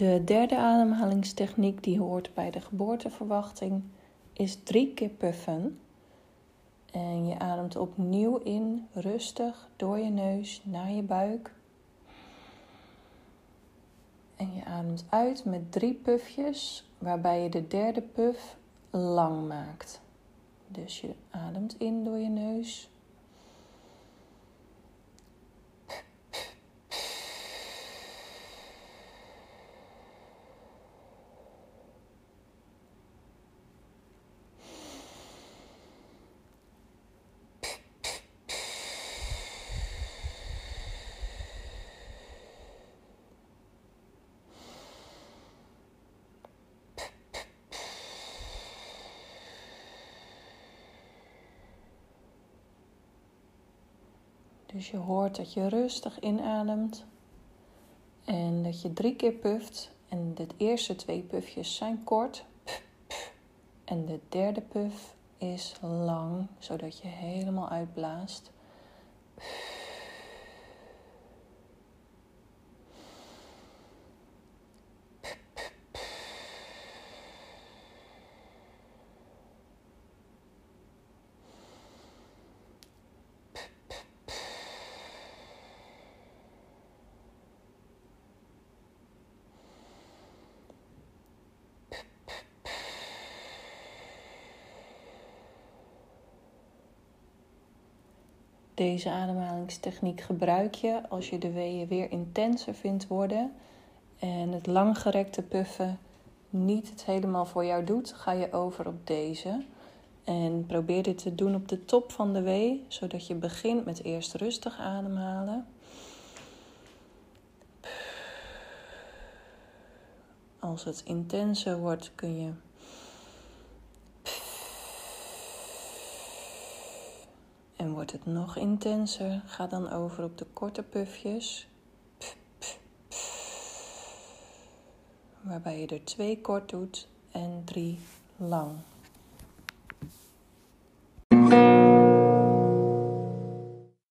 De derde ademhalingstechniek die hoort bij de geboorteverwachting is drie keer puffen. En je ademt opnieuw in, rustig, door je neus naar je buik. En je ademt uit met drie pufjes, waarbij je de derde puff lang maakt. Dus je ademt in door je neus. Dus je hoort dat je rustig inademt en dat je drie keer puft. En de eerste twee pufjes zijn kort. En de derde puf is lang, zodat je helemaal uitblaast. Deze ademhalingstechniek gebruik je als je de weeën weer intenser vindt worden en het langgerekte puffen niet het helemaal voor jou doet, ga je over op deze. En probeer dit te doen op de top van de wee, zodat je begint met eerst rustig ademhalen. Als het intenser wordt, kun je En wordt het nog intenser, ga dan over op de korte pufjes. Waarbij je er twee kort doet en drie lang.